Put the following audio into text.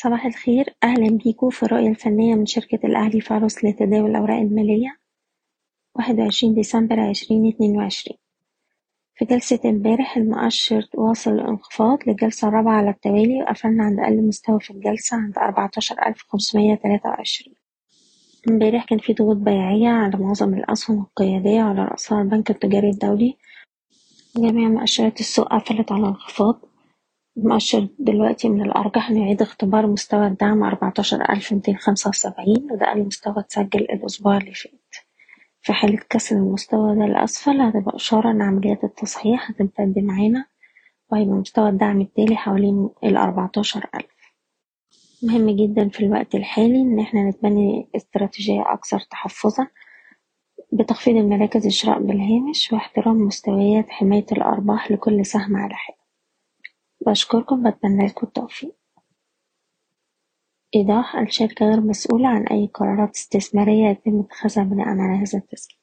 صباح الخير. أهلا بيكم في الرؤية الفنية من شركة الأهلي فارس لتداول الأوراق المالية. واحد وعشرين ديسمبر عشرين اتنين وعشرين. في جلسة امبارح المؤشر واصل الانخفاض للجلسة الرابعة على التوالي وقفلنا عند أقل مستوى في الجلسة عند أربعتاشر ألف خمسمية تلاتة وعشرين. امبارح كان في ضغوط بيعية على معظم الأسهم القيادية على رأسها البنك التجاري الدولي. جميع مؤشرات السوق قفلت على انخفاض. المؤشر دلوقتي من الأرجح إنه يعيد اختبار مستوى الدعم أربعتاشر ألف ميتين خمسة وسبعين وده أقل مستوى اتسجل الأسبوع اللي فات. في حالة كسر المستوى ده لأسفل هتبقى إشارة إن عمليات التصحيح هتمتد معانا وهيبقى مستوى الدعم التالي حوالين الأربعتاشر ألف. مهم جدا في الوقت الحالي إن إحنا نتبني استراتيجية أكثر تحفظا بتخفيض المراكز الشراء بالهامش واحترام مستويات حماية الأرباح لكل سهم على حدة بشكركم بتمنى لكم التوفيق. إيضاح الشركة غير مسؤولة عن أي قرارات استثمارية يتم اتخاذها بناء على هذا التسجيل.